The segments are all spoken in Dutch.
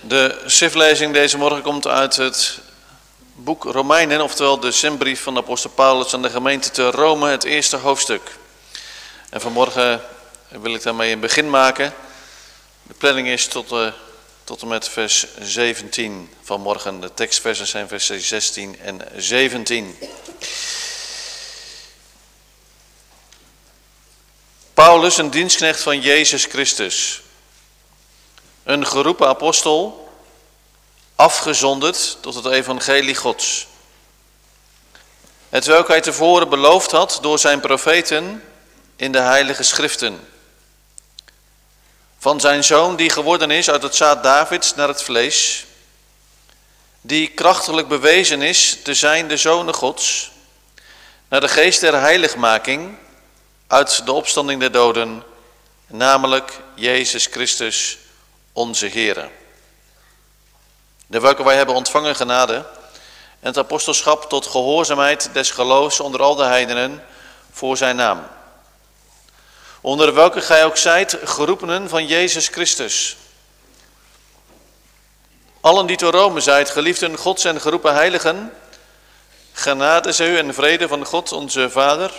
De schriftlezing deze morgen komt uit het boek Romeinen, oftewel de zendbrief van apostel Paulus aan de gemeente te Rome, het eerste hoofdstuk. En vanmorgen wil ik daarmee een begin maken. De planning is tot, uh, tot en met vers 17 van morgen. De tekstversen zijn vers 16 en 17. Paulus, een dienstknecht van Jezus Christus. Een geroepen apostel, afgezonderd tot het evangelie Gods. Het welk hij tevoren beloofd had door zijn profeten in de heilige schriften. Van zijn zoon die geworden is uit het zaad Davids naar het vlees, die krachtelijk bewezen is te zijn de zonen Gods, naar de geest der heiligmaking uit de opstanding der doden, namelijk Jezus Christus, onze Heer. De welke wij hebben ontvangen genade en het apostelschap tot gehoorzaamheid des geloofs onder al de heidenen voor zijn naam. Onder welke gij ook zijt, geroepenen van Jezus Christus. Allen die te Rome zijt, geliefden Gods en geroepen heiligen, genade zij u en vrede van God onze Vader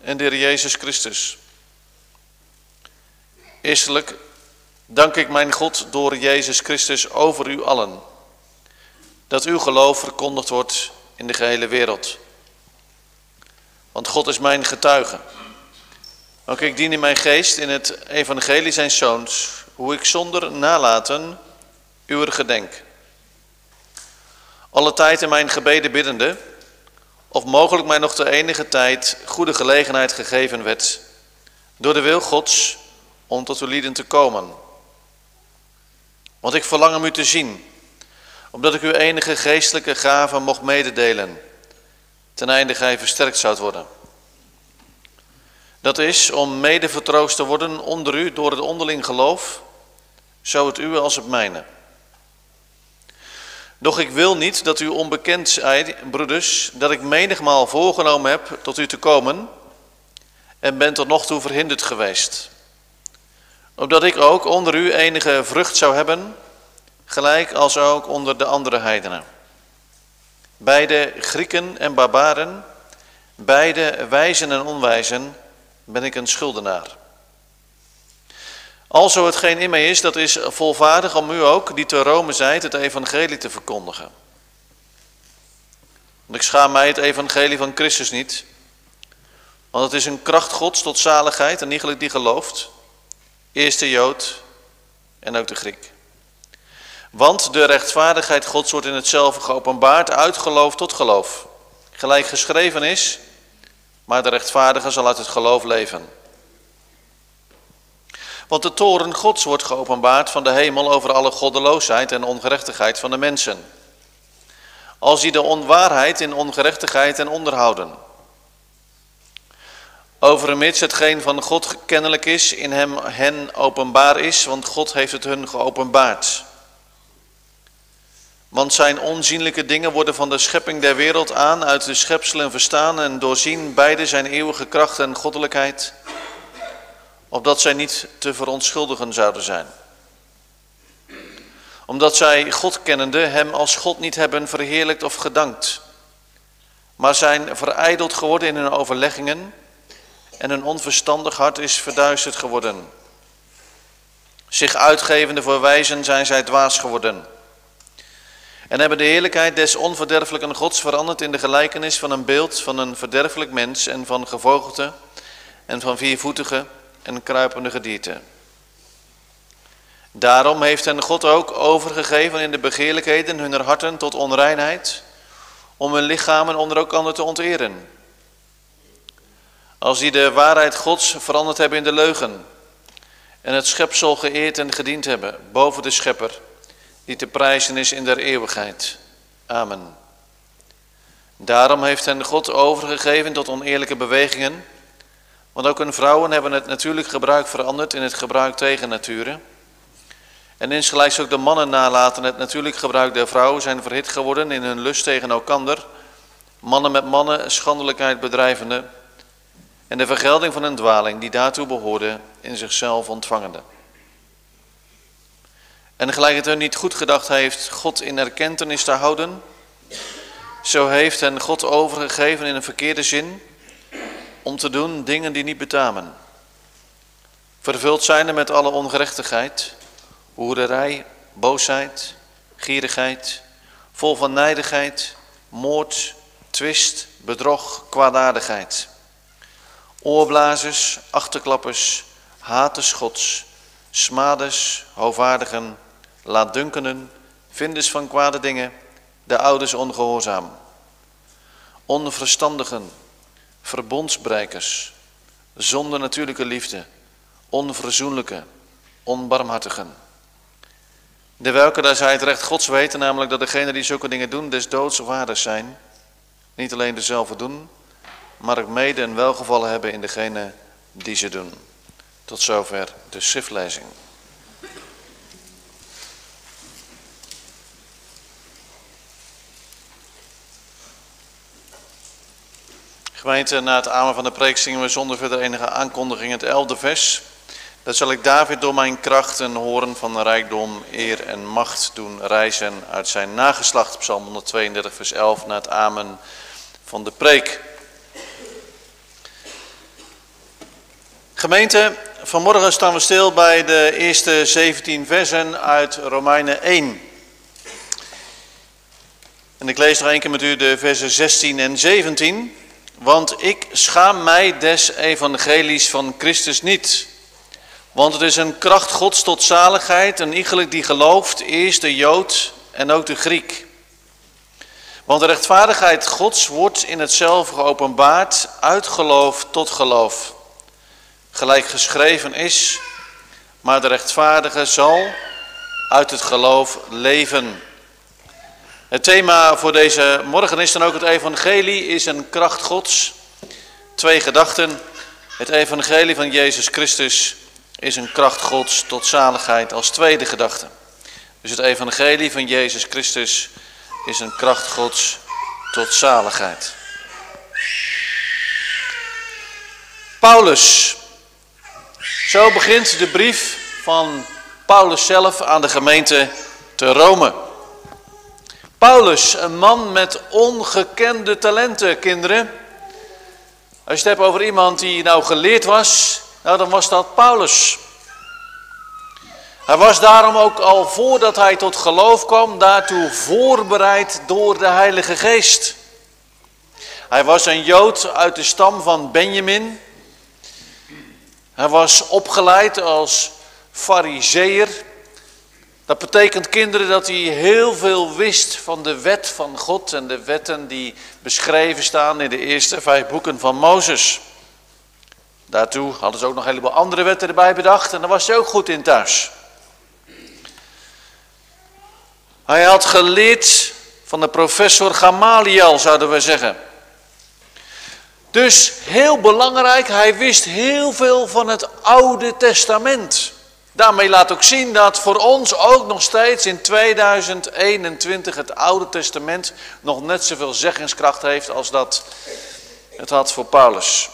en de Heer Jezus Christus. Eerstelijk dank ik mijn God door Jezus Christus over u allen, dat uw geloof verkondigd wordt in de gehele wereld. Want God is mijn getuige. Ook ik dien in mijn geest in het evangelie zijn zoons, hoe ik zonder nalaten uw gedenk. Alle tijd in mijn gebeden biddende, of mogelijk mij nog de enige tijd goede gelegenheid gegeven werd, door de wil Gods, om tot uw lieden te komen. Want ik verlang om u te zien, omdat ik uw enige geestelijke gave mocht mededelen, ten einde gij versterkt zoudt worden. Dat is om mede vertroost te worden onder u door het onderling geloof, zo het uwe als het mijne. Doch ik wil niet dat u onbekend zijt, broeders, dat ik menigmaal voorgenomen heb tot u te komen en ben tot nog toe verhinderd geweest. Opdat ik ook onder u enige vrucht zou hebben, gelijk als ook onder de andere heidenen. Beide Grieken en barbaren, beide wijzen en onwijzen, ben ik een schuldenaar. Alzo hetgeen in mij is, dat is volvaardig om u ook, die te Rome zijt, het evangelie te verkondigen. Want ik schaam mij het evangelie van Christus niet, want het is een kracht gods tot zaligheid en iegelijk die gelooft, eerst de Jood en ook de Griek. Want de rechtvaardigheid gods wordt in hetzelfde geopenbaard, uit geloof tot geloof. Gelijk geschreven is, maar de rechtvaardige zal uit het geloof leven. Want de toren Gods wordt geopenbaard van de hemel over alle goddeloosheid en ongerechtigheid van de mensen. Als die de onwaarheid in ongerechtigheid en onderhouden. Overmits hetgeen van God kennelijk is, in hem hen openbaar is, want God heeft het hun geopenbaard. Want zijn onzienlijke dingen worden van de schepping der wereld aan uit de schepselen verstaan en doorzien beide zijn eeuwige kracht en goddelijkheid opdat zij niet te verontschuldigen zouden zijn. Omdat zij God kennende hem als God niet hebben verheerlijkt of gedankt, maar zijn verijdeld geworden in hun overleggingen en hun onverstandig hart is verduisterd geworden. Zich uitgevende voor wijzen zijn zij dwaas geworden. En hebben de heerlijkheid des onverderfelijken gods veranderd in de gelijkenis van een beeld van een verderfelijk mens en van gevogelte en van viervoetige en kruipende gedierte. Daarom heeft hen God ook overgegeven in de begeerlijkheden hunner harten tot onreinheid, om hun lichamen onder elkaar te onteren. Als die de waarheid Gods veranderd hebben in de leugen en het schepsel geëerd en gediend hebben boven de schepper, die te prijzen is in der eeuwigheid. Amen. Daarom heeft hen God overgegeven tot oneerlijke bewegingen, want ook hun vrouwen hebben het natuurlijk gebruik veranderd in het gebruik tegen nature. En insgelijks ook de mannen nalaten het natuurlijk gebruik der vrouwen zijn verhit geworden in hun lust tegen elkander. Mannen met mannen schandelijkheid bedrijvende. En de vergelding van een dwaling die daartoe behoorde in zichzelf ontvangende. en gelijk het hun niet goed gedacht heeft God in erkentenis te houden, zo heeft hen God overgegeven in een verkeerde zin om te doen dingen die niet betamen. Vervuld zijnde met alle ongerechtigheid, hoerderij, boosheid, gierigheid, vol van nijdigheid, moord, twist, bedrog, kwaadaardigheid. Oorblazers, achterklappers, haters gods, smaders, hoogvaardigen, laatdunkenden, vinders van kwade dingen, de ouders ongehoorzaam. Onverstandigen, verbondsbrekers, zonder natuurlijke liefde, onverzoenlijke, onbarmhartigen. De welke, daar zij het recht gods weten, namelijk dat degenen die zulke dingen doen, des doods of aardig zijn. Niet alleen dezelfde doen, maar ook mede een welgevallen hebben in degene die ze doen. Tot zover de schriftlezing. Gemeente, na het amen van de preek zingen we zonder verder enige aankondiging het elfde vers. Dat zal ik David door mijn kracht en horen van rijkdom, eer en macht doen reizen uit zijn nageslacht. Psalm 132 vers 11 na het amen van de preek. Gemeente, vanmorgen staan we stil bij de eerste 17 versen uit Romeinen 1. En ik lees nog een keer met u de versen 16 en 17. Want ik schaam mij des evangelies van Christus niet. Want het is een kracht gods tot zaligheid, een iegelijk die gelooft, eerst de Jood en ook de Griek. Want de rechtvaardigheid gods wordt in het zelf geopenbaard uit geloof tot geloof. Gelijk geschreven is, maar de rechtvaardige zal uit het geloof leven. Het thema voor deze morgen is dan ook het evangelie, is een kracht gods. Twee gedachten. Het evangelie van Jezus Christus is een kracht gods tot zaligheid als tweede gedachte. Dus het evangelie van Jezus Christus is een kracht gods tot zaligheid. Paulus. Zo begint de brief van Paulus zelf aan de gemeente te Rome. Paulus, een man met ongekende talenten, kinderen. Als je het hebt over iemand die nou geleerd was, nou dan was dat Paulus. Hij was daarom ook al voordat hij tot geloof kwam, daartoe voorbereid door de Heilige Geest. Hij was een Jood uit de stam van Benjamin. Hij was opgeleid als fariseer. Dat betekent kinderen dat hij heel veel wist van de wet van God en de wetten die beschreven staan in de eerste vijf boeken van Mozes. Daartoe hadden ze ook nog een heleboel andere wetten erbij bedacht en daar was hij ook goed in thuis. Hij had geleerd van de professor Gamaliel, zouden we zeggen. Dus heel belangrijk, hij wist heel veel van het Oude Testament. Daarmee laat ook zien dat voor ons ook nog steeds in 2021 het Oude Testament nog net zoveel zeggingskracht heeft als dat het had voor Paulus.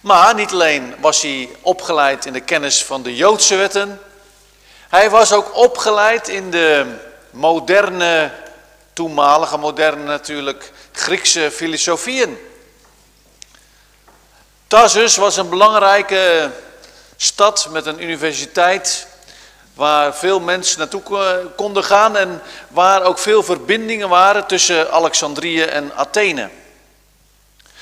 Maar niet alleen was hij opgeleid in de kennis van de Joodse wetten, hij was ook opgeleid in de moderne, toenmalige moderne natuurlijk, Griekse filosofieën. Tarsus was een belangrijke stad met een universiteit waar veel mensen naartoe konden gaan en waar ook veel verbindingen waren tussen Alexandrië en Athene.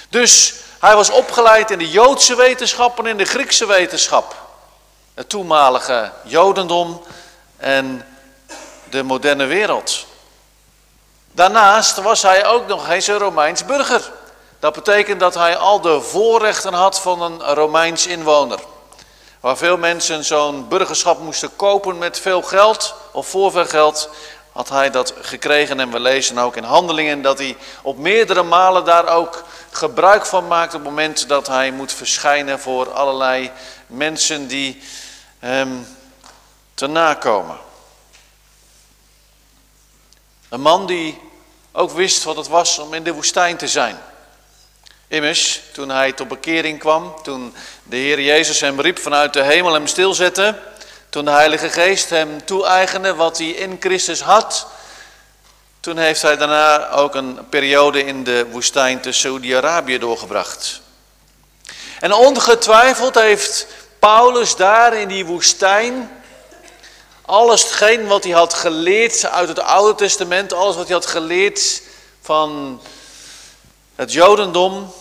Dus hij was opgeleid in de Joodse wetenschap en in de Griekse wetenschap. Het toenmalige Jodendom en de moderne wereld. Daarnaast was hij ook nog eens een Romeins burger. Dat betekent dat hij al de voorrechten had van een Romeins inwoner. Waar veel mensen zo'n burgerschap moesten kopen met veel geld of voor veel geld, had hij dat gekregen. En we lezen ook in handelingen dat hij op meerdere malen daar ook gebruik van maakt op het moment dat hij moet verschijnen voor allerlei mensen die hem te nakomen. Een man die ook wist wat het was om in de woestijn te zijn. Immers, toen hij tot bekering kwam, toen de Heer Jezus hem riep vanuit de hemel hem stilzette, Toen de Heilige Geest hem toe-eigende wat hij in Christus had, toen heeft hij daarna ook een periode in de woestijn te Saudi-Arabië doorgebracht. En ongetwijfeld heeft Paulus daar in die woestijn alles hetgeen wat hij had geleerd uit het Oude Testament, alles wat hij had geleerd van het Jodendom,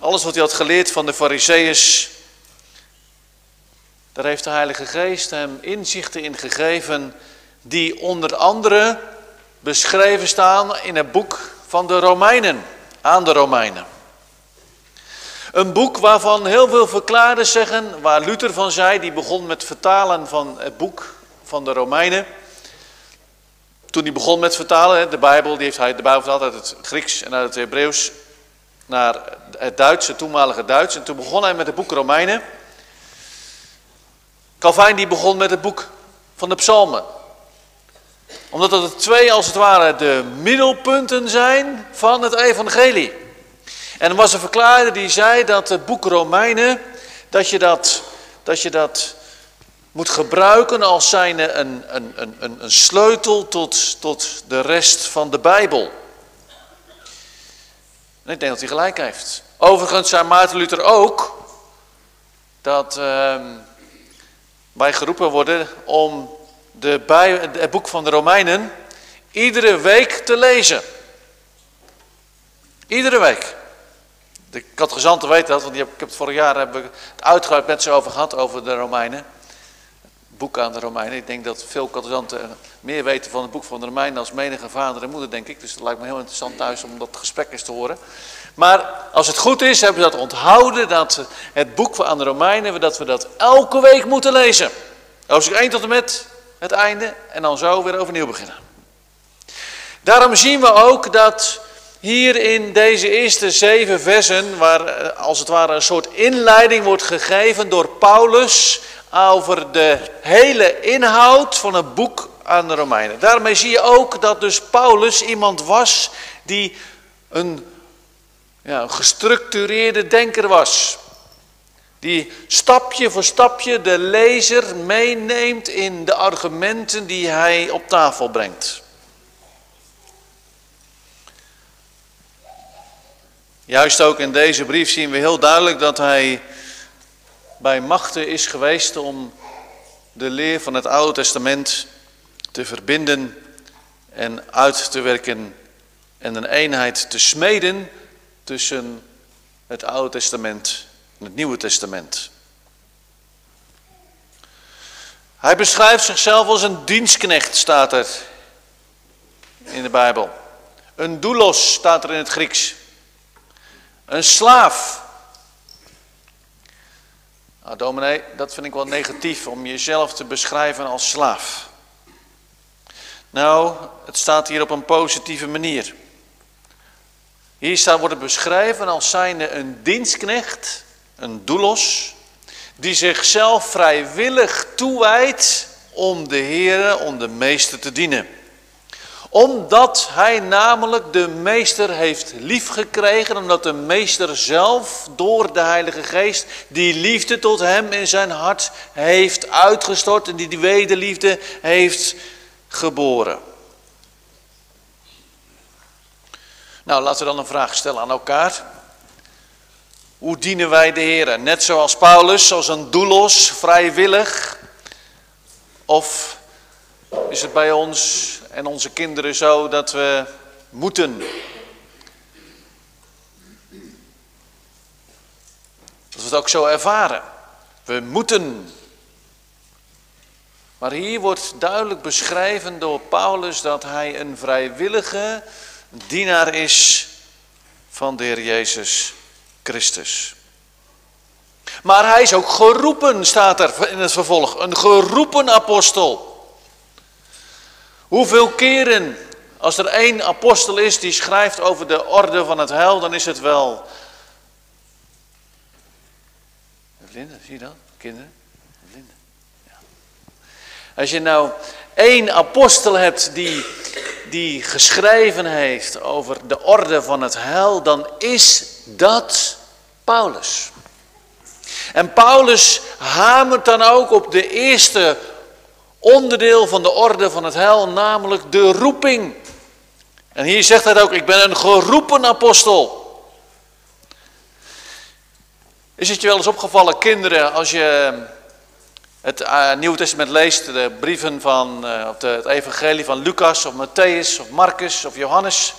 alles wat hij had geleerd van de Fariseeërs, daar heeft de Heilige Geest hem inzichten in gegeven die onder andere beschreven staan in het boek van de Romeinen, aan de Romeinen. Een boek waarvan heel veel verklaarders zeggen, waar Luther van zei, die begon met vertalen van het boek van de Romeinen. Toen hij begon met vertalen, de Bijbel, die heeft hij de Bijbel vertaald uit het Grieks en uit het Hebreeuws naar het Duits, het toenmalige Duits. En toen begon hij met het boek Romeinen. Calvijn die begon met het boek van de psalmen. Omdat het twee als het ware de middelpunten zijn van het evangelie. En er was een verklaarder die zei dat het boek Romeinen, dat je dat, dat, je dat moet gebruiken als zijnde een, een, een, een sleutel tot, tot de rest van de Bijbel. En ik denk dat hij gelijk heeft. Overigens zei Maarten Luther ook dat uh, wij geroepen worden om de bij, het boek van de Romeinen iedere week te lezen. Iedere week. De katgezanten weten dat, want ik heb het vorig jaar heb ik het uitgebreid met ze over gehad, over de Romeinen boek aan de Romeinen. Ik denk dat veel katholieken meer weten van het boek van de Romeinen als menige vader en moeder, denk ik. Dus het lijkt me heel interessant thuis om dat gesprek eens te horen. Maar als het goed is, hebben we dat onthouden, dat het boek aan de Romeinen, dat we dat elke week moeten lezen. Hoofdstuk 1 tot en met het einde en dan zo weer overnieuw beginnen. Daarom zien we ook dat hier in deze eerste zeven versen, waar eh, als het ware een soort inleiding wordt gegeven door Paulus over de hele inhoud van het boek aan de Romeinen. Daarmee zie je ook dat dus Paulus iemand was die een, ja, gestructureerde denker was. Die stapje voor stapje de lezer meeneemt in de argumenten die hij op tafel brengt. Juist ook in deze brief zien we heel duidelijk dat hij bij machten is geweest om de leer van het Oude Testament te verbinden en uit te werken en een eenheid te smeden tussen het Oude Testament en het Nieuwe Testament. Hij beschrijft zichzelf als een dienstknecht, staat er in de Bijbel. Een doulos staat er in het Grieks. Een slaaf nou, dominee, dat vind ik wel negatief om jezelf te beschrijven als slaaf. Nou, het staat hier op een positieve manier. Hier staat, wordt het beschreven als zijnde een dienstknecht, een doulos, die zichzelf vrijwillig toewijdt om de Heer, om de meester te dienen omdat hij namelijk de meester heeft liefgekregen, omdat de meester zelf door de Heilige Geest die liefde tot hem in zijn hart heeft uitgestort en die die wederliefde heeft geboren. Nou, laten we dan een vraag stellen aan elkaar. Hoe dienen wij de Heer? Net zoals Paulus, als een doelos, vrijwillig? Of is het bij ons en onze kinderen zo dat we moeten. Dat we het ook zo ervaren. We moeten. Maar hier wordt duidelijk beschreven door Paulus dat hij een vrijwillige dienaar is van de Heer Jezus Christus. Maar hij is ook geroepen, staat er in het vervolg. Een geroepen apostel. Hoeveel keren, als er één apostel is die schrijft over de orde van het heil, dan is het wel. Linda, zie je dat? Kinderen? Linda. Ja. Als je nou één apostel hebt die, die geschreven heeft over de orde van het heil, dan is dat Paulus. En Paulus hamert dan ook op de eerste onderdeel van de orde van het heil, namelijk de roeping. En hier zegt hij ook, ik ben een geroepen apostel. Is het je wel eens opgevallen, kinderen, als je het uh, Nieuwe Testament leest, de brieven van uh, de, het evangelie van Lucas of Matthäus of Marcus of Johannes,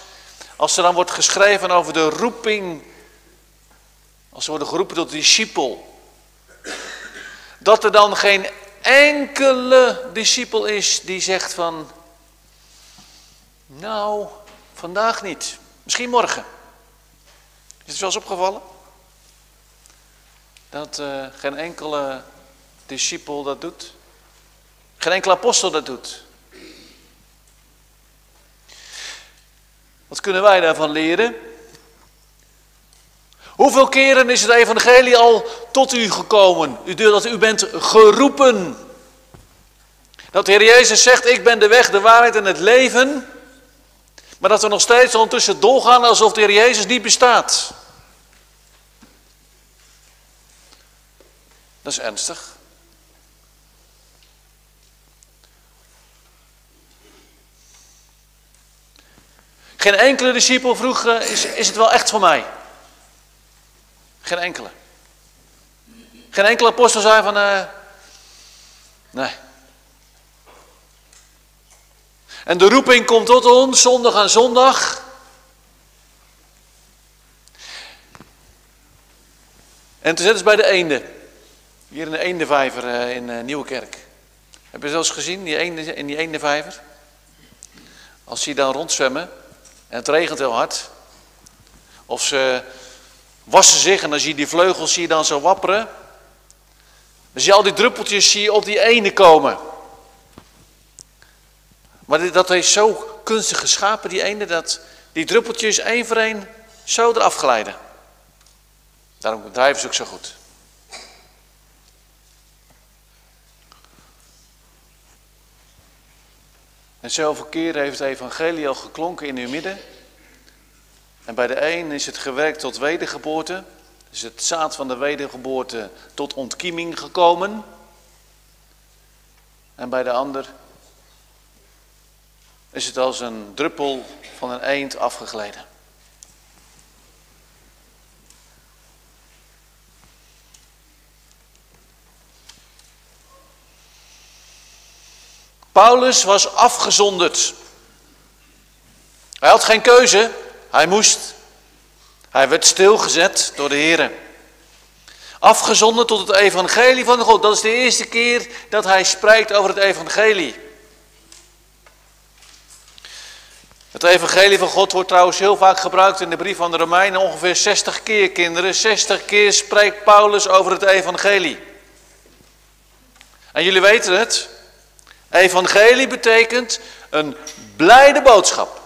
als er dan wordt geschreven over de roeping, als ze worden geroepen tot discipel, dat er dan geen enkele discipel is die zegt van, nou, vandaag niet, misschien morgen. Is het wel eens opgevallen? Dat uh, geen enkele discipel dat doet. Geen enkele apostel dat doet. Wat kunnen wij daarvan leren? Hoeveel keren is het evangelie al tot u gekomen? U, dat u bent geroepen. Dat de Heer Jezus zegt, ik ben de weg, de waarheid en het leven. Maar dat we nog steeds ondertussen doorgaan alsof de Heer Jezus niet bestaat. Dat is ernstig. Geen enkele discipel vroeg, uh, is, is het wel echt voor mij? Geen enkele. Geen enkele apostel zei van, uh, nee. En de roeping komt tot ons, zondag aan zondag. En te zetten is bij de eende. Hier in de eendevijver uh, in uh, Nieuwekerk. Heb je zelfs gezien, die eende, in die eendevijver? Als die dan rondzwemmen, en het regent heel hard. Of ze wassen zich en dan zie je die vleugels zie dan zo wapperen. Dan zie je al die druppeltjes zie op die ene komen. Maar dat is zo kunstig geschapen, die ene, dat die druppeltjes één voor één zo eraf glijden. Daarom drijven ze ook zo goed. En zoveel keren heeft het evangelie al geklonken in uw midden. En bij de een is het gewerkt tot wedergeboorte. Is het zaad van de wedergeboorte tot ontkieming gekomen. En bij de ander is het als een druppel van een eend afgegleden. Paulus was afgezonderd. Hij had geen keuze, hij moest. Hij werd stilgezet door de Heer. Afgezonderd tot het evangelie van God. Dat is de eerste keer dat hij spreekt over het evangelie. Het evangelie van God wordt trouwens heel vaak gebruikt in de brief van de Romeinen. Ongeveer 60 keer, kinderen. 60 keer spreekt Paulus over het evangelie. En jullie weten het. Evangelie betekent een blijde boodschap.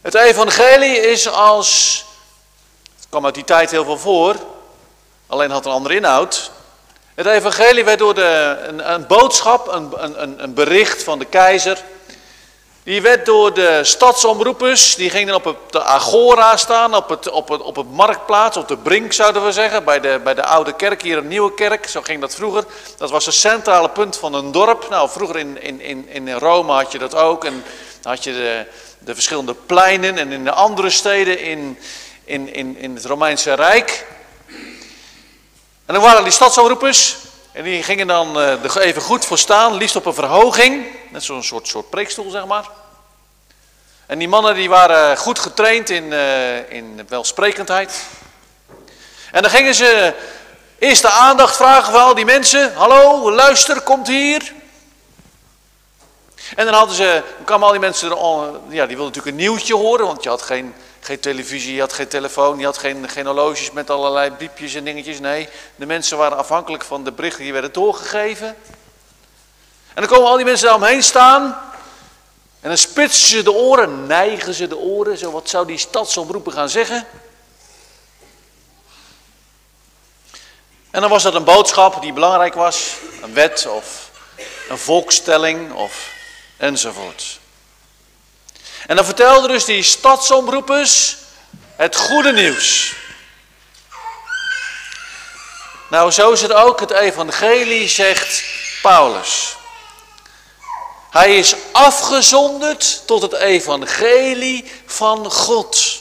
Het evangelie is als, het kwam uit die tijd heel veel voor, alleen had een andere inhoud. Het evangelie werd door de, een, een boodschap, een, een, een bericht van de keizer, die werd door de stadsomroepers, die gingen op de agora staan, op het, op, het, op het marktplaats, op de brink zouden we zeggen, bij de, bij de oude kerk, hier een nieuwe kerk, zo ging dat vroeger. Dat was het centrale punt van een dorp. Nou, vroeger in, in, in, in Rome had je dat ook en had je de, de verschillende pleinen en in de andere steden in, in, in, in het Romeinse Rijk. En dan waren die stadsomroepers, en die gingen dan er even goed voor staan, liefst op een verhoging. Net zo'n soort, soort preekstoel, zeg maar. En die mannen die waren goed getraind in, uh, in welsprekendheid. En dan gingen ze eerst de aandacht vragen van al die mensen. Hallo, luister, komt hier. En dan hadden ze, kwamen al die mensen, ja, die wilden natuurlijk een nieuwtje horen, want je had geen geen televisie, je had geen telefoon, je had geen, geen horloges met allerlei biepjes en dingetjes. Nee, de mensen waren afhankelijk van de berichten die werden doorgegeven. En dan komen al die mensen daar omheen staan. En dan spitsen ze de oren, neigen ze de oren. Zo, wat zou die stadsomroepen gaan zeggen? En dan was dat een boodschap die belangrijk was. Een wet of een volkstelling of enzovoort. En dan vertelde dus die stadsomroepers het goede nieuws. Nou, zo is het ook het evangelie, zegt Paulus. Hij is afgezonderd tot het evangelie van God.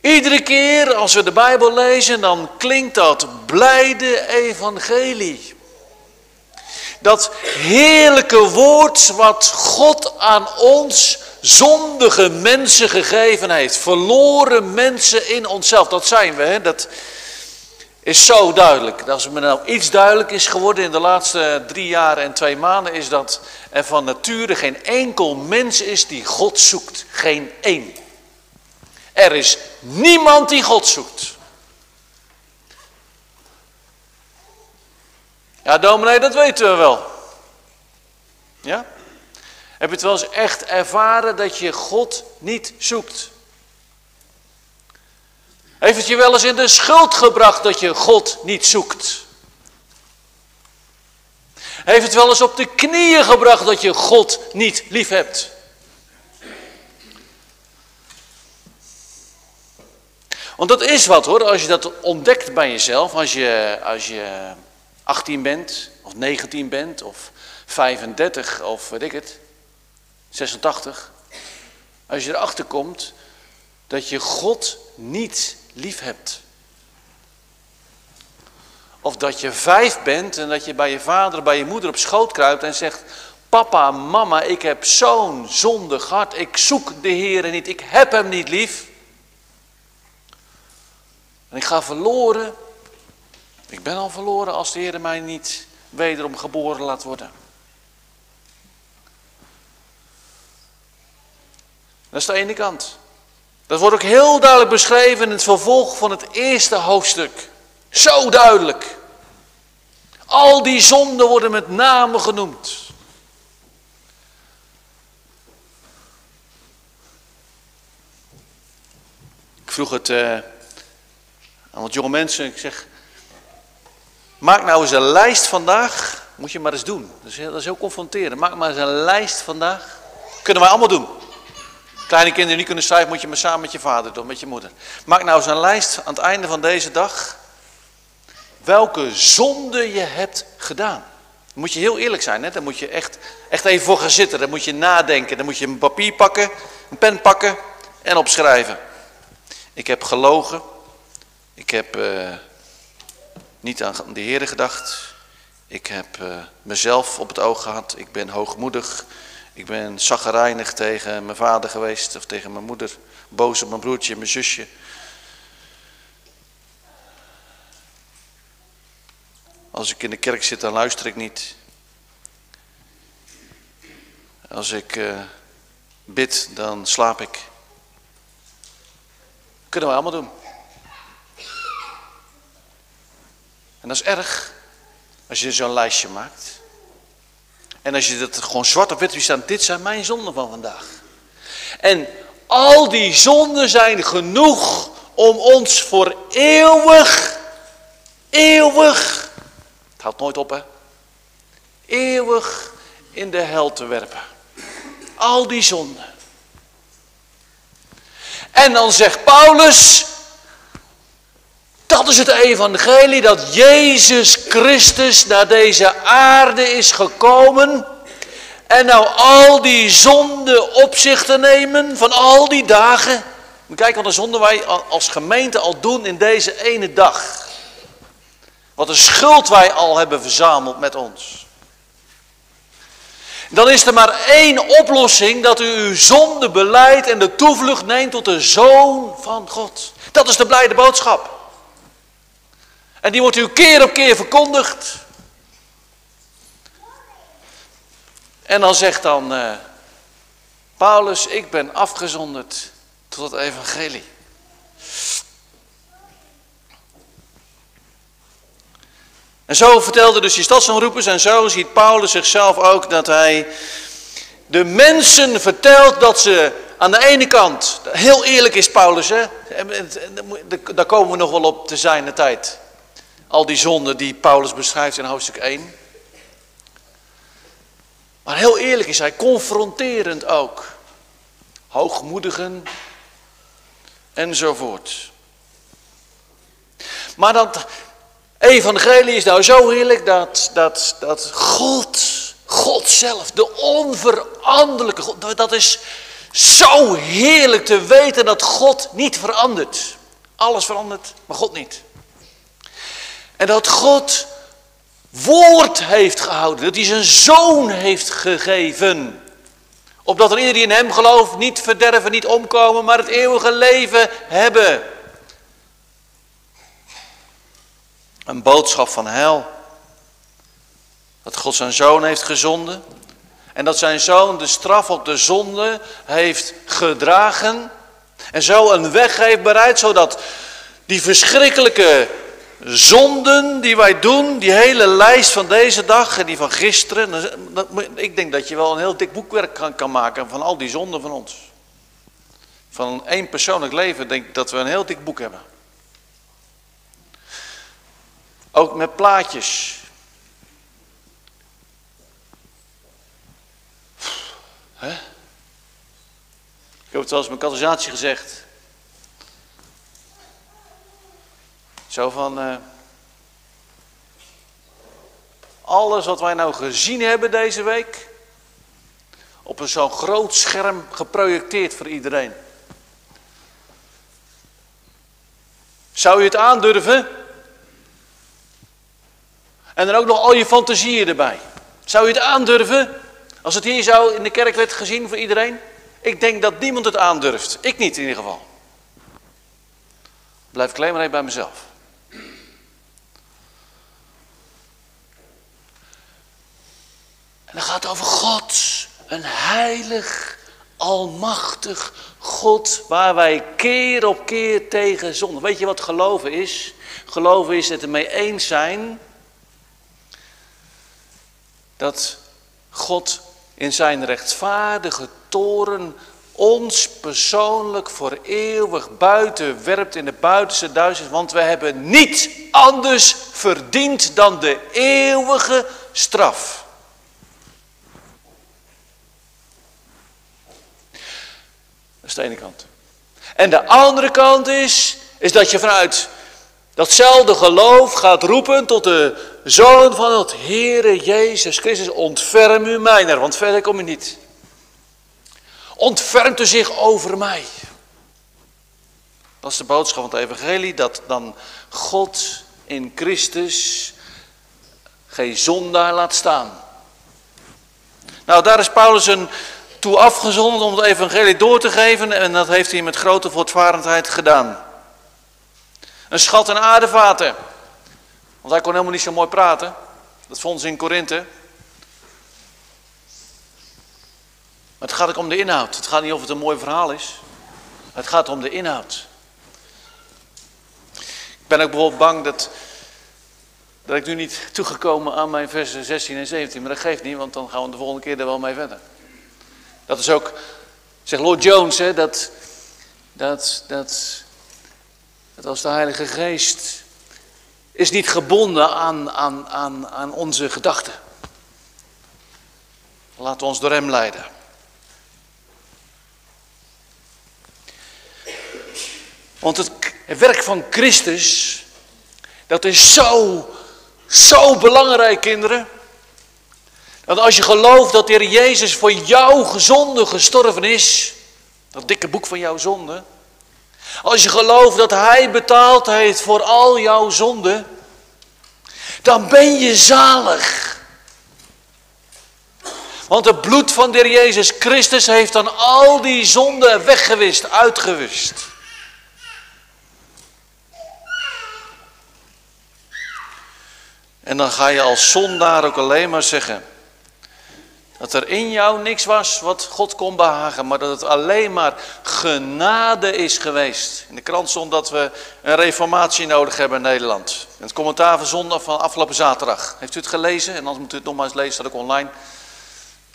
Iedere keer als we de Bijbel lezen, dan klinkt dat blijde evangelie. Dat heerlijke woord wat God aan ons zondige mensen gegeven heeft. Verloren mensen in onszelf, dat zijn we. Hè? Dat is zo duidelijk. Als me nou iets duidelijk is geworden in de laatste drie jaar en twee maanden, is dat er van nature geen enkel mens is die God zoekt. Geen één. Er is niemand die God zoekt. Ja, dominee, dat weten we wel. Ja? Heb je het wel eens echt ervaren dat je God niet zoekt? Heeft het je wel eens in de schuld gebracht dat je God niet zoekt? Heeft het wel eens op de knieën gebracht dat je God niet lief hebt? Want dat is wat hoor, als je dat ontdekt bij jezelf, als je, als je 18 bent, of 19 bent, of 35, of weet ik het, 86. Als je erachter komt dat je God niet lief hebt. Of dat je vijf bent en dat je bij je vader, bij je moeder op schoot kruipt en zegt, papa, mama, ik heb zo'n zondig hart, ik zoek de Heer niet, ik heb hem niet lief. En ik ga verloren. Ik ben al verloren als de Heer mij niet wederom geboren laat worden. Dat is de ene kant. Dat wordt ook heel duidelijk beschreven in het vervolg van het eerste hoofdstuk. Zo duidelijk. Al die zonden worden met name genoemd. Ik vroeg het uh, aan wat jonge mensen. Ik zeg, maak nou eens een lijst vandaag. Moet je maar eens doen. Dat is heel, dat is confronterend. Maak maar eens een lijst vandaag. Kunnen wij allemaal doen. Kleine kinderen niet kunnen schrijven, moet je maar samen met je vader doen, met je moeder. Maak nou eens een lijst aan het einde van deze dag. Welke zonde je hebt gedaan. Dan moet je heel eerlijk zijn, hè? daar moet je echt, echt even voor gaan zitten. Dan moet je nadenken, dan moet je een papier pakken, een pen pakken en opschrijven. Ik heb gelogen, ik heb uh, niet aan de Heer gedacht, ik heb uh, mezelf op het oog gehad, ik ben hoogmoedig, ik ben zaggerijnig tegen mijn vader geweest of tegen mijn moeder. Boos op mijn broertje en mijn zusje. Als ik in de kerk zit, dan luister ik niet. Als ik uh, bid, dan slaap ik. Kunnen we allemaal doen. En dat is erg als je zo'n lijstje maakt. En als je dat gewoon zwart op wit ziet staan, dit zijn mijn zonden van vandaag. En al die zonden zijn genoeg om ons voor eeuwig, eeuwig, het houdt nooit op hè, eeuwig in de hel te werpen. Al die zonden. En dan zegt Paulus, dat is het evangelie dat Jezus Christus naar deze aarde is gekomen. En nou al die zonden op zich te nemen van al die dagen. Kijk wat de zonde wij als gemeente al doen in deze ene dag. Wat een schuld wij al hebben verzameld met ons. Dan is er maar één oplossing dat u uw zonde beleidt en de toevlucht neemt tot de Zoon van God. Dat is de blijde boodschap. En die wordt u keer op keer verkondigd. En dan zegt dan uh, Paulus, ik ben afgezonderd tot het evangelie. En zo vertelde dus die stadsomroepers en zo ziet Paulus zichzelf ook dat hij de mensen vertelt dat ze aan de ene kant, heel eerlijk is Paulus, hè, daar komen we nog wel op te zijn de tijd. Al die zonden die Paulus beschrijft in hoofdstuk 1. Maar heel eerlijk is hij, confronterend ook. Hoogmoedigen enzovoort. Maar dat evangelie is nou zo heerlijk dat, dat, dat God, God zelf, de onveranderlijke God, dat is zo heerlijk te weten dat God niet verandert. Alles verandert, maar God niet. En dat God woord heeft gehouden, dat hij zijn zoon heeft gegeven. Opdat er iedereen in hem gelooft niet verderven, niet omkomen, maar het eeuwige leven hebben. Een boodschap van hel. Dat God zijn zoon heeft gezonden. En dat zijn zoon de straf op de zonde heeft gedragen. En zo een weg heeft bereid, zodat die verschrikkelijke zonden die wij doen, die hele lijst van deze dag en die van gisteren. Ik denk dat je wel een heel dik boekwerk kan, maken van al die zonden van ons. Van één persoonlijk leven denk ik dat we een heel dik boek hebben. Ook met plaatjes. Ik heb het wel eens mijn katalysatie gezegd. Zo van. Uh, alles wat wij nou gezien hebben deze week. Op een zo'n groot scherm geprojecteerd voor iedereen. Zou je het aandurven? En dan ook nog al je fantasieën erbij. Zou je het aandurven? Als het hier zo in de kerk werd gezien voor iedereen? Ik denk dat niemand het aandurft. Ik niet in ieder geval. Blijf ik alleen maar even bij mezelf. En dan gaat over God. Een heilig, almachtig God waar wij keer op keer tegen zonde. Weet je wat geloven is? Geloven is het ermee eens zijn dat God in zijn rechtvaardige toren ons persoonlijk voor eeuwig buiten werpt in de buitenste duisternis, want we hebben niet anders verdiend dan de eeuwige straf. Dat is de ene kant. En de andere kant is, is dat je vanuit datzelfde geloof gaat roepen tot de Zoon van het Heere Jezus Christus, ontferm u mijner, want verder kom je niet. Ontfermt u zich over mij. Dat is de boodschap van het evangelie, dat dan God in Christus geen zondaar laat staan. Nou, daar is Paulus een toe afgezonden om het evangelie door te geven en dat heeft hij met grote voortvarendheid gedaan. Een schat en aardevaten. Want hij kon helemaal niet zo mooi praten. Dat vonden ze in Korinthe. Maar het gaat ook om de inhoud. Het gaat niet of het een mooi verhaal is. Het gaat om de inhoud. Ik ben ook bijvoorbeeld bang dat, dat ik nu niet toegekomen aan mijn versen 16 en 17. Maar dat geeft niet, want dan gaan we de volgende keer er wel mee verder. Dat is ook, zegt Lord Jones, hè, dat, dat, dat, dat als de Heilige Geest is niet gebonden aan, aan, aan, aan onze gedachten. Laten we ons door hem leiden. Want het werk van Christus, dat is zo, zo belangrijk, kinderen. Dat als je gelooft dat de Jezus voor jouw gezonde gestorven is, dat dikke boek van jouw zonde, als je gelooft dat Hij betaald heeft voor al jouw zonden, dan ben je zalig. Want het bloed van de Jezus Christus heeft dan al die zonden weggewist, uitgewist. En dan ga je als zondaar ook alleen maar zeggen, dat er in jou niks was wat God kon behagen, maar dat het alleen maar genade is geweest. In de krant stond dat we een reformatie nodig hebben in Nederland. In het commentaar van zondag van afgelopen zaterdag. Heeft u het gelezen? En anders moet u het nog maar eens lezen, staat ook online.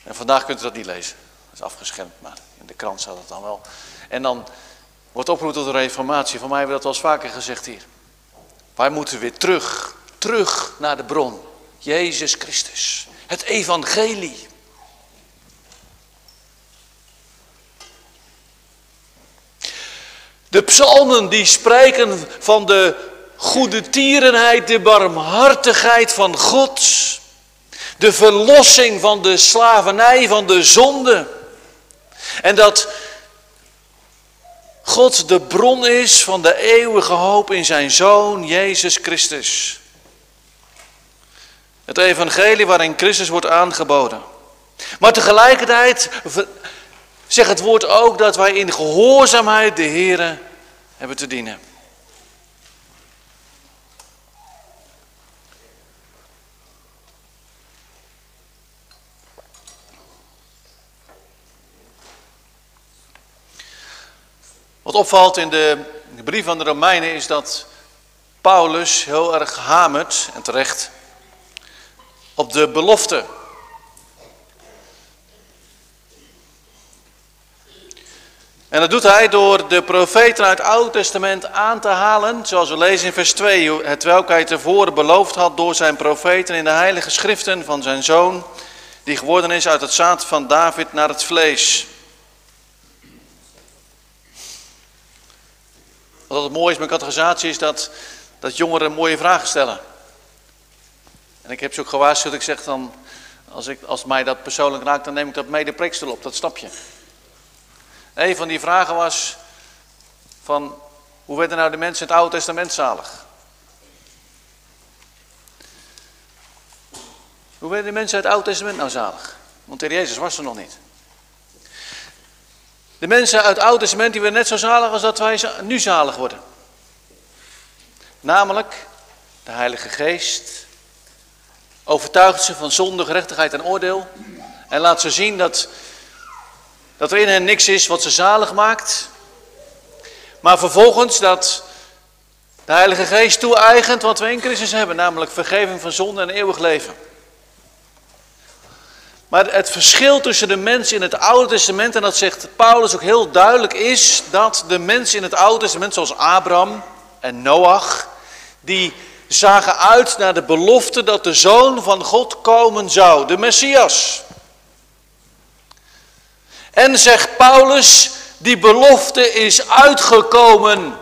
En vandaag kunt u dat niet lezen. Dat is afgeschermd, maar in de krant staat het dan wel. En dan wordt opgeroepen tot een reformatie. Van mij hebben we dat wel eens vaker gezegd hier. Wij moeten weer terug, terug naar de bron. Jezus Christus. Het evangelie. De psalmen die spreken van de goede tierenheid, de barmhartigheid van God. De verlossing van de slavernij, van de zonde. En dat God de bron is van de eeuwige hoop in zijn Zoon Jezus Christus. Het evangelie waarin Christus wordt aangeboden. Maar tegelijkertijd zegt het woord ook dat wij in gehoorzaamheid de Here hebben te dienen. Wat opvalt in de brief van de Romeinen is dat Paulus heel erg hamert, en terecht, op de belofte. En dat doet hij door de profeten uit het Oude Testament aan te halen, zoals we lezen in vers 2, het welk hij tevoren beloofd had door zijn profeten in de heilige schriften van zijn zoon, die geworden is uit het zaad van David naar het vlees. Wat het mooi is met categorisatie is dat, dat jongeren mooie vragen stellen. En ik heb ze ook gewaarschuwd, ik zeg dan, als, ik, als mij dat persoonlijk raakt, dan neem ik dat mee de preekstel op, dat snap je. Een van die vragen was van, hoe werden nou de mensen in het Oude Testament zalig? Hoe werden de mensen uit het Oude Testament nou zalig? Want de Jezus was er nog niet. De mensen uit het Oude Testament die werden net zo zalig als dat wij nu zalig worden. Namelijk de Heilige Geest overtuigt ze van zonde, gerechtigheid en oordeel. En laat ze zien dat, dat er in hen niks is wat ze zalig maakt. Maar vervolgens dat de Heilige Geest toe-eigent wat we in Christus hebben. Namelijk vergeving van zonde en eeuwig leven. Maar het verschil tussen de mens in het Oude Testament, en dat zegt Paulus ook heel duidelijk, is dat de mensen in het Oude Testament, zoals Abraham en Noach, die zagen uit naar de belofte dat de Zoon van God komen zou, de Messias. En zegt Paulus, die belofte is uitgekomen.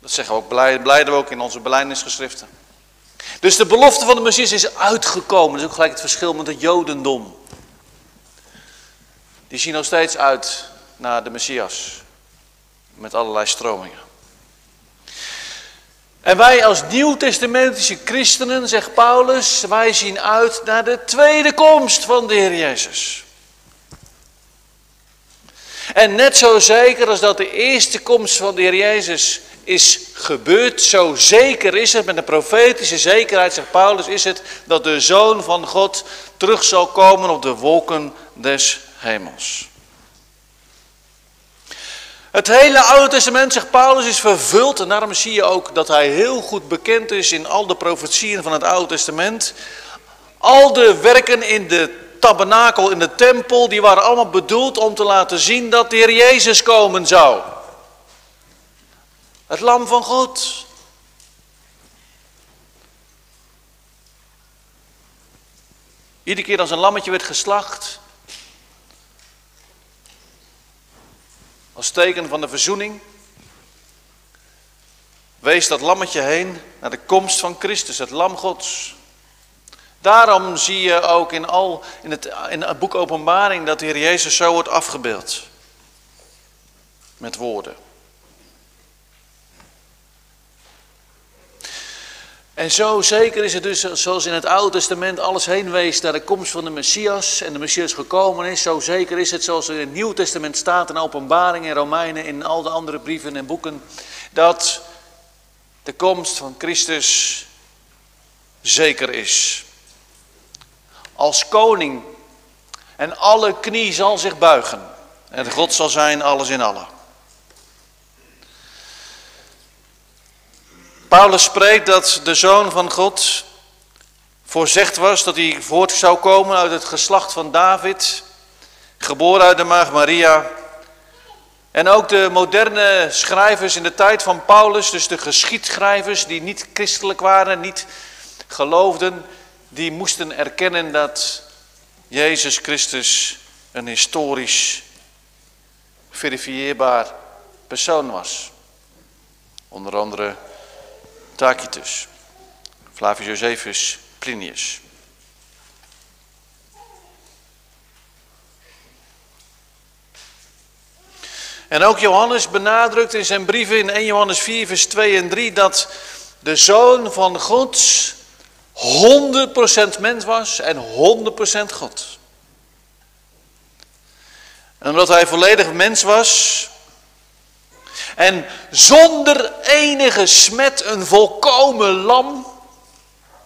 Dat zeggen we ook, blijden we ook in onze belijdenisgeschriften. Dus de belofte van de Messias is uitgekomen. Dat is ook gelijk het verschil met het Jodendom. Die zien nog steeds uit naar de Messias. Met allerlei stromingen. En wij als nieuwtestamentische christenen, zegt Paulus, wij zien uit naar de tweede komst van de Heer Jezus. En net zo zeker als dat de eerste komst van de Heer Jezus is gebeurd, zo zeker is het, met een profetische zekerheid, zegt Paulus, is het dat de Zoon van God terug zal komen op de wolken des hemels. Het hele Oude Testament, zegt Paulus, is vervuld. En daarom zie je ook dat hij heel goed bekend is in al de profetieën van het Oude Testament. Al de werken in de tabernakel, in de tempel, die waren allemaal bedoeld om te laten zien dat de Heer Jezus komen zou. Het lam van God. Iedere keer als een lammetje werd geslacht, als teken van de verzoening, wees dat lammetje heen naar de komst van Christus, het lam Gods. Daarom zie je ook in, al, in, het, in het boek Openbaring dat de Heer Jezus zo wordt afgebeeld. Met woorden. En zo zeker is het dus, zoals in het Oude Testament alles heen wees naar de komst van de Messias en de Messias gekomen is, zo zeker is het zoals in het Nieuw Testament staat in Openbaring, in Romeinen, in al de andere brieven en boeken, dat de komst van Christus zeker is. Als koning en alle knie zal zich buigen en God zal zijn alles in allen. Paulus spreekt dat de Zoon van God voorzegd was dat hij voort zou komen uit het geslacht van David, geboren uit de maag Maria. En ook de moderne schrijvers in de tijd van Paulus, dus de geschiedschrijvers die niet christelijk waren, niet geloofden, die moesten erkennen dat Jezus Christus een historisch verifieerbaar persoon was. Onder andere Tacitus, Flavius Josephus, Plinius. En ook Johannes benadrukt in zijn brieven in 1 Johannes 4, vers 2 en 3 dat de Zoon van God 100% mens was en 100% God. En omdat hij volledig mens was en zonder enige smet een volkomen lam,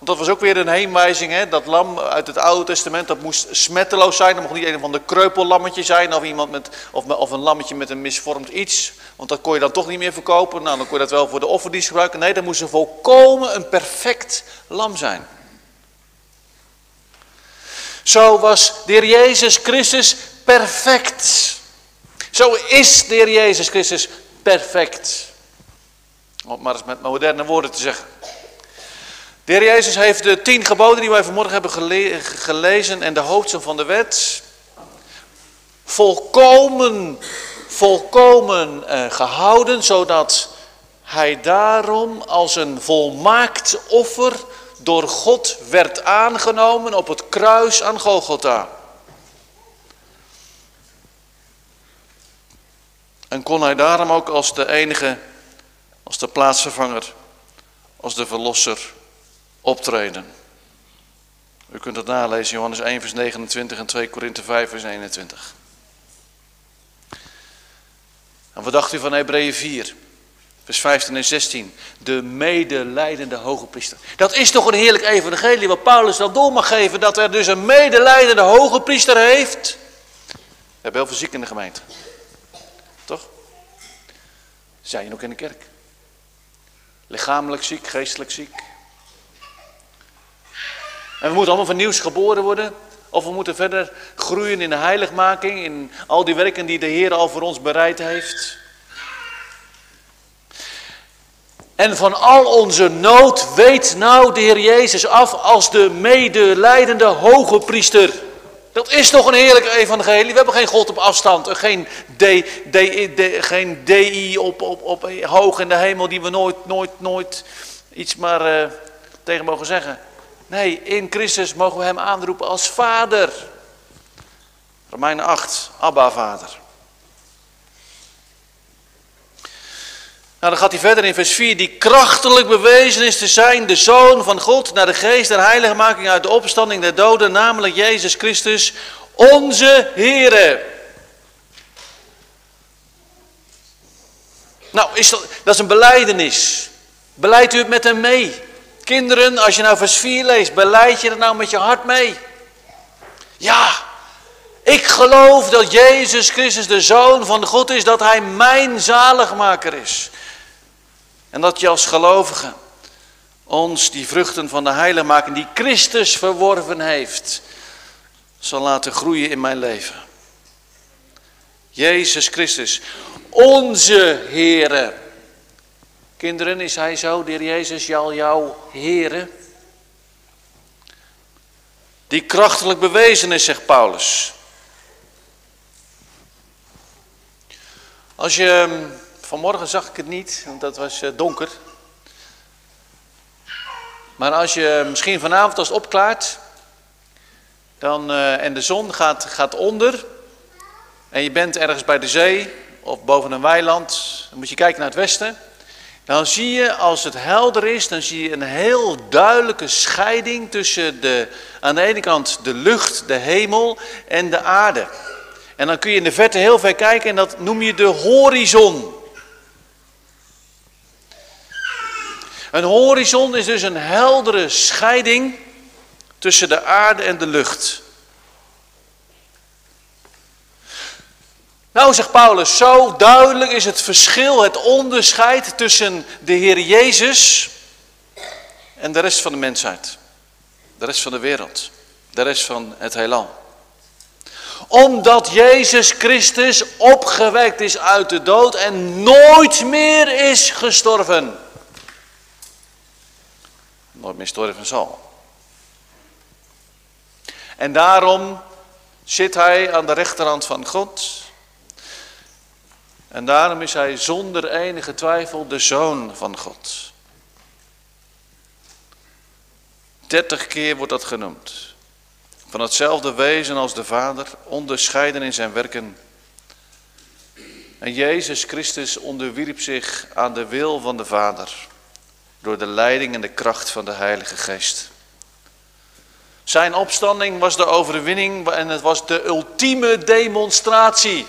dat was ook weer een heenwijzing, hè? dat lam uit het Oude Testament, dat moest smetteloos zijn. Dat mocht niet een van de kreupellammetje zijn of, iemand met, of, of een lammetje met een misvormd iets. Want dat kon je dan toch niet meer verkopen. Nou, dan kon je dat wel voor de offerdienst gebruiken. Nee, dat moest een volkomen een perfect lam zijn. Zo was de Jezus Christus perfect. Zo is de Jezus Christus perfect. Om maar eens met moderne woorden te zeggen. De heer Jezus heeft de tien geboden die wij vanmorgen hebben gelezen en de hoofdstuk van de wet volkomen, volkomen uh, gehouden, zodat hij daarom als een volmaakt offer door God werd aangenomen op het kruis aan Golgotha. En kon hij daarom ook als de enige, als de plaatsvervanger, als de verlosser optreden. U kunt het nalezen, Johannes 1 vers 29 en 2 Korinthe 5 vers 21. En wat dacht u van Hebreeën 4, vers 15 en 16? De medelijdende hoge priester. Dat is toch een heerlijk evangelie wat Paulus dan door mag geven, dat er dus een medelijdende hoge priester heeft. We hebben heel veel ziek in de gemeente. Toch? Zijn je ook in de kerk? Lichamelijk ziek, geestelijk ziek. En we moeten allemaal van nieuws geboren worden. Of we moeten verder groeien in de heiligmaking, in al die werken die de Heer al voor ons bereid heeft. En van al onze nood weet nou de Heer Jezus af als de medelijdende hoge priester. Dat is toch een heerlijke evangelie. We hebben geen God op afstand, geen, D, D, geen DI op, op, op hoog in de hemel die we nooit, nooit, nooit iets maar uh, tegen mogen zeggen. Nee, in Christus mogen we hem aanroepen als vader. Romeinen 8, Abba vader. Nou, dan gaat hij verder in vers 4. Die krachtelijk bewezen is te zijn de Zoon van God naar de geest der heiligmaking uit de opstanding der doden, namelijk Jezus Christus, onze Here. Nou, is dat, dat is een beleidenis. Beleidt u het met hem mee? Kinderen, als je nou vers 4 leest, beleid je er nou met je hart mee? Ja, ik geloof dat Jezus Christus de Zoon van God is, dat Hij mijn zaligmaker is. En dat je als gelovige ons die vruchten van de heiligmaking die Christus verworven heeft, zal laten groeien in mijn leven. Jezus Christus, onze Heere. Kinderen, is hij zo, de Jezus, al jouw Heere? Die krachtelijk bewezen is, zegt Paulus. Als je, vanmorgen zag ik het niet, want dat was eh, donker. Maar als je misschien vanavond als het opklaart, dan, uh, en de zon gaat, gaat onder, en je bent ergens bij de zee of boven een weiland, dan moet je kijken naar het westen. Dan zie je, als het helder is, dan zie je een heel duidelijke scheiding tussen de, aan de ene kant de lucht, de hemel en de aarde. En dan kun je in de verte heel ver kijken en dat noem je de horizon. Een horizon is dus een heldere scheiding tussen de aarde en de lucht. Nou, zegt Paulus, zo duidelijk is het verschil, het onderscheid tussen de Heer Jezus en de rest van de mensheid. De rest van de wereld. De rest van het heelal. Omdat Jezus Christus opgewekt is uit de dood en nooit meer is gestorven. Nooit meer sterven zal. En daarom zit hij aan de rechterhand van God En daarom is hij zonder enige twijfel de zoon van God. Dertig keer wordt dat genoemd. Van hetzelfde wezen als de Vader, onderscheiden in zijn werken. En Jezus Christus onderwierp zich aan de wil van de Vader door de leiding en de kracht van de Heilige Geest. Zijn opstanding was de overwinning en het was de ultieme demonstratie.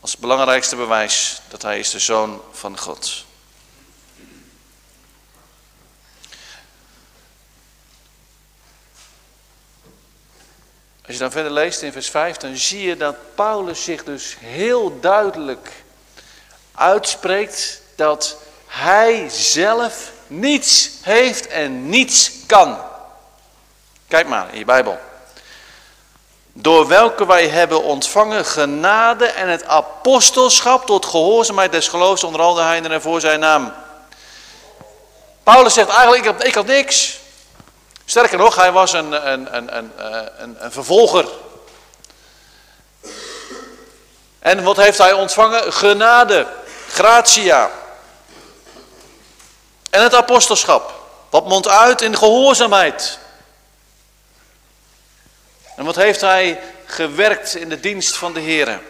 Als belangrijkste bewijs dat hij is de zoon van God. Als je dan verder leest in vers 5, dan zie je dat Paulus zich dus heel duidelijk uitspreekt dat hij zelf niets heeft en niets kan. Kijk maar in je Bijbel. Door welke wij hebben ontvangen genade en het apostelschap tot gehoorzaamheid des geloofs onder al de heidenen voor zijn naam. Paulus zegt eigenlijk, ik had, ik had niks. Sterker nog, hij was een, een, een, een, een, een vervolger. En wat heeft hij ontvangen? Genade, gratia. En het apostelschap. Wat mondt uit in gehoorzaamheid. En wat heeft hij gewerkt in de dienst van de Heer?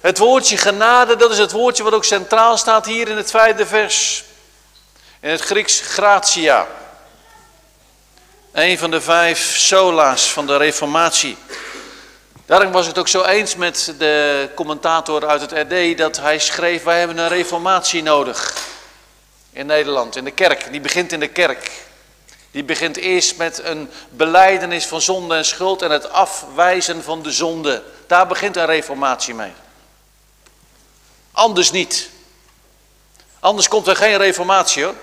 Het woordje genade, dat is het woordje wat ook centraal staat hier in het vijfde vers. In het Grieks gratia. Een van de vijf sola's van de reformatie. Daarom was het ook zo eens met de commentator uit het RD dat hij schreef, wij hebben een reformatie nodig in Nederland, in de kerk. Die begint in de kerk. Die begint eerst met een beleidenis van zonde en schuld en het afwijzen van de zonde. Daar begint een reformatie mee. Anders niet. Anders komt er geen reformatie hoor.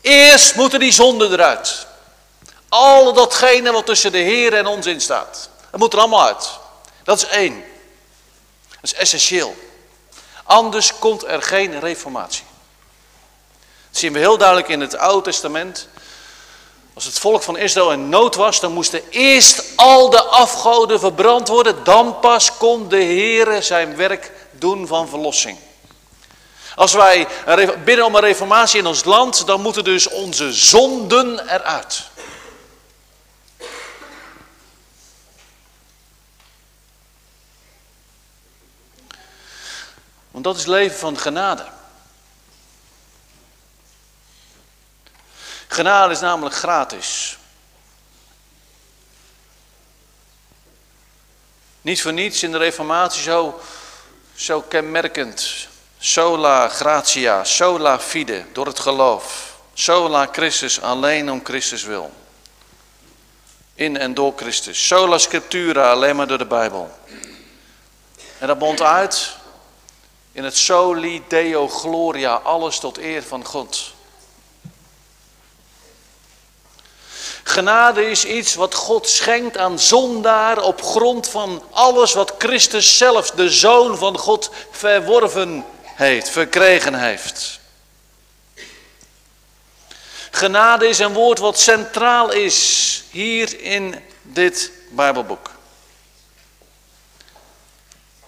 Eerst moeten die zonden eruit. Al datgene wat tussen de Heer en ons in staat. Dat moet er allemaal uit. Dat is één. Dat is essentieel. Anders komt er geen reformatie. Dat zien we heel duidelijk in het Oude Testament. Als het volk van Israël in nood was, dan moesten eerst al de afgoden verbrand worden. Dan pas kon de Heer zijn werk doen van verlossing. Als wij bidden om een reformatie in ons land, dan moeten dus onze zonden eruit. Want dat is leven van genade. Genade is namelijk gratis. Niet voor niets in de Reformatie zo, zo kenmerkend. Sola gratia, sola fide, door het geloof. Sola Christus, alleen om Christus wil. In en door Christus. Sola scriptura, alleen maar door de Bijbel. En dat bond uit in het soli deo gloria, alles tot eer van God. Genade is iets wat God schenkt aan zondaar op grond van alles wat Christus zelf, de Zoon van God, verworven heeft, verkregen heeft. Genade is een woord wat centraal is hier in dit Bijbelboek.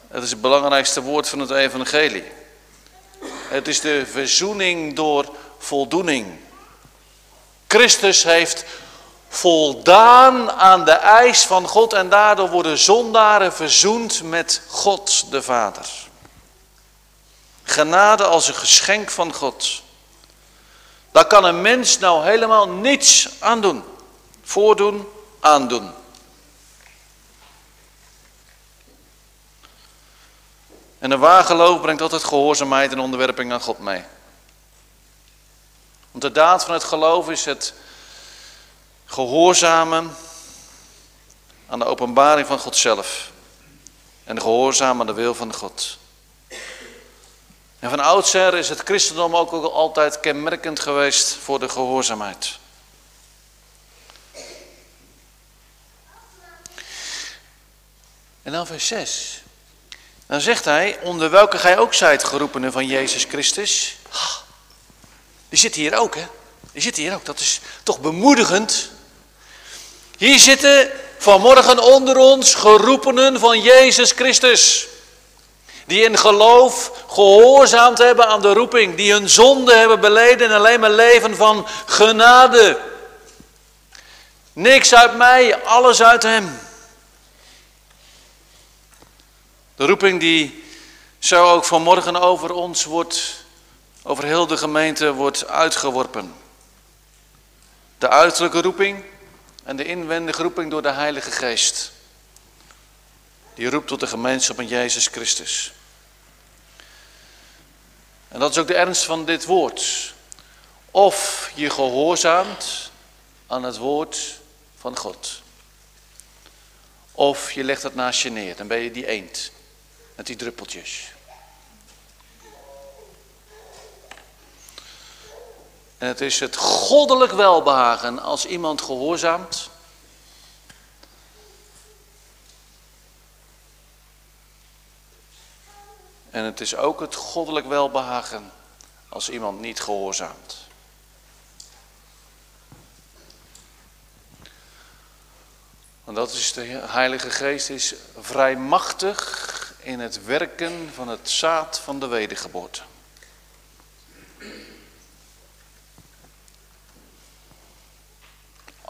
Het is het belangrijkste woord van het evangelie. Het is de verzoening door voldoening. Christus heeft voldaan aan de eis van God en daardoor worden zondaren verzoend met God de Vader. Genade als een geschenk van God. Daar kan een mens nou helemaal niets aan doen. Voordoen, aandoen. En een waar geloof brengt altijd gehoorzaamheid en onderwerping aan God mee. Want de daad van het geloof is het gehoorzamen aan de openbaring van God zelf. En gehoorzamen aan de wil van God. En van oudsher is het christendom ook altijd kenmerkend geweest voor de gehoorzaamheid. En dan vers 6. Dan zegt hij, onder welke gij ook zijt geroepenen van Jezus Christus. Die zit hier ook, hè? Die zit hier ook. Dat is toch bemoedigend. Hier zitten vanmorgen onder ons geroepenen van Jezus Christus. Die in geloof gehoorzaamd hebben aan de roeping. Die hun zonde hebben beleden en alleen maar leven van genade. Niks uit mij, alles uit Hem. De roeping die zo ook vanmorgen over ons wordt, over heel de gemeente wordt uitgeworpen. De uiterlijke roeping en de inwendige roeping door de Heilige Geest. Die roept tot de gemeenschap van Jezus Christus. En dat is ook de ernst van dit woord. Of je gehoorzaamt aan het woord van God. Of je legt het naast je neer, dan ben je die eend met die druppeltjes. En het is het goddelijk welbehagen als iemand gehoorzaamt. En het is ook het goddelijk welbehagen als iemand niet gehoorzaamt. Want dat is de Heilige Geest is vrijmachtig in het werken van het zaad van de wedergeboorte.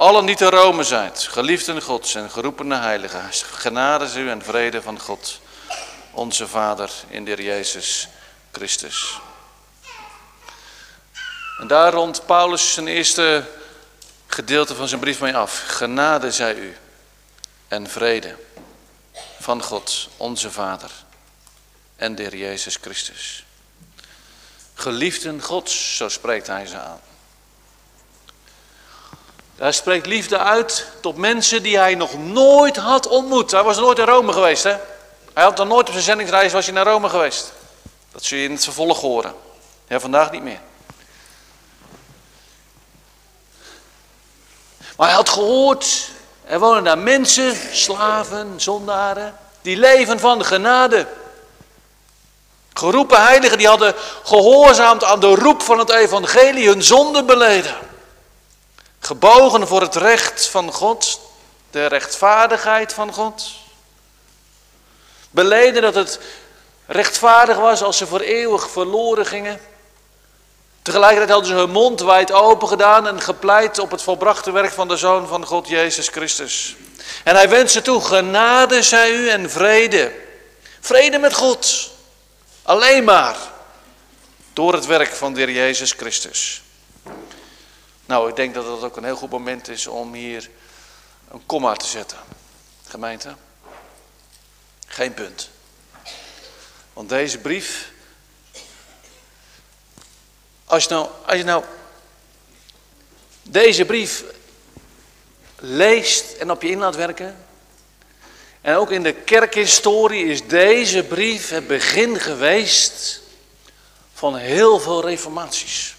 Allen die te Rome zijn, geliefden Gods en geroepene heiligen, genade u en vrede van God, onze Vader in de Jezus Christus. En daar rond Paulus zijn eerste gedeelte van zijn brief mee af. Genade zij u en vrede van God, onze Vader en de Jezus Christus. Geliefden Gods, zo spreekt hij ze aan. Hij spreekt liefde uit tot mensen die hij nog nooit had ontmoet. Hij was nooit in Rome geweest, hè? Hij had nog nooit op zijn zendingsreis was hij naar Rome geweest. Dat zul je in het vervolg horen. Ja, vandaag niet meer. Maar hij had gehoord, er wonen daar mensen, slaven, zondaren, die leven van de genade. Geroepen heiligen, die hadden gehoorzaamd aan de roep van het evangelie, hun zonde beleden. Gebogen voor het recht van God, de rechtvaardigheid van God. Beleden dat het rechtvaardig was als ze voor eeuwig verloren gingen. Tegelijkertijd hadden ze hun mond wijd open gedaan en gepleit op het volbrachte werk van de Zoon van God Jezus Christus. En hij wenst ze toe, genade zij u en vrede. Vrede met God. Alleen maar door het werk van de Heer Jezus Christus. Nou, ik denk dat dat ook een heel goed moment is om hier een komma te zetten. Gemeente. Geen punt. Want deze brief. Als je nou, als nou deze brief leest en op je in laat werken. En ook in de kerkhistorie is deze brief het begin geweest van heel veel reformaties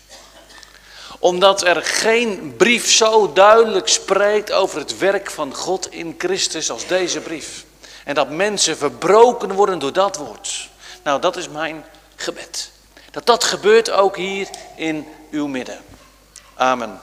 omdat er geen brief zo duidelijk spreekt over het werk van God in Christus als deze brief. En dat mensen verbroken worden door dat woord. Nou, dat is mijn gebed. Dat dat gebeurt ook hier in uw midden. Amen.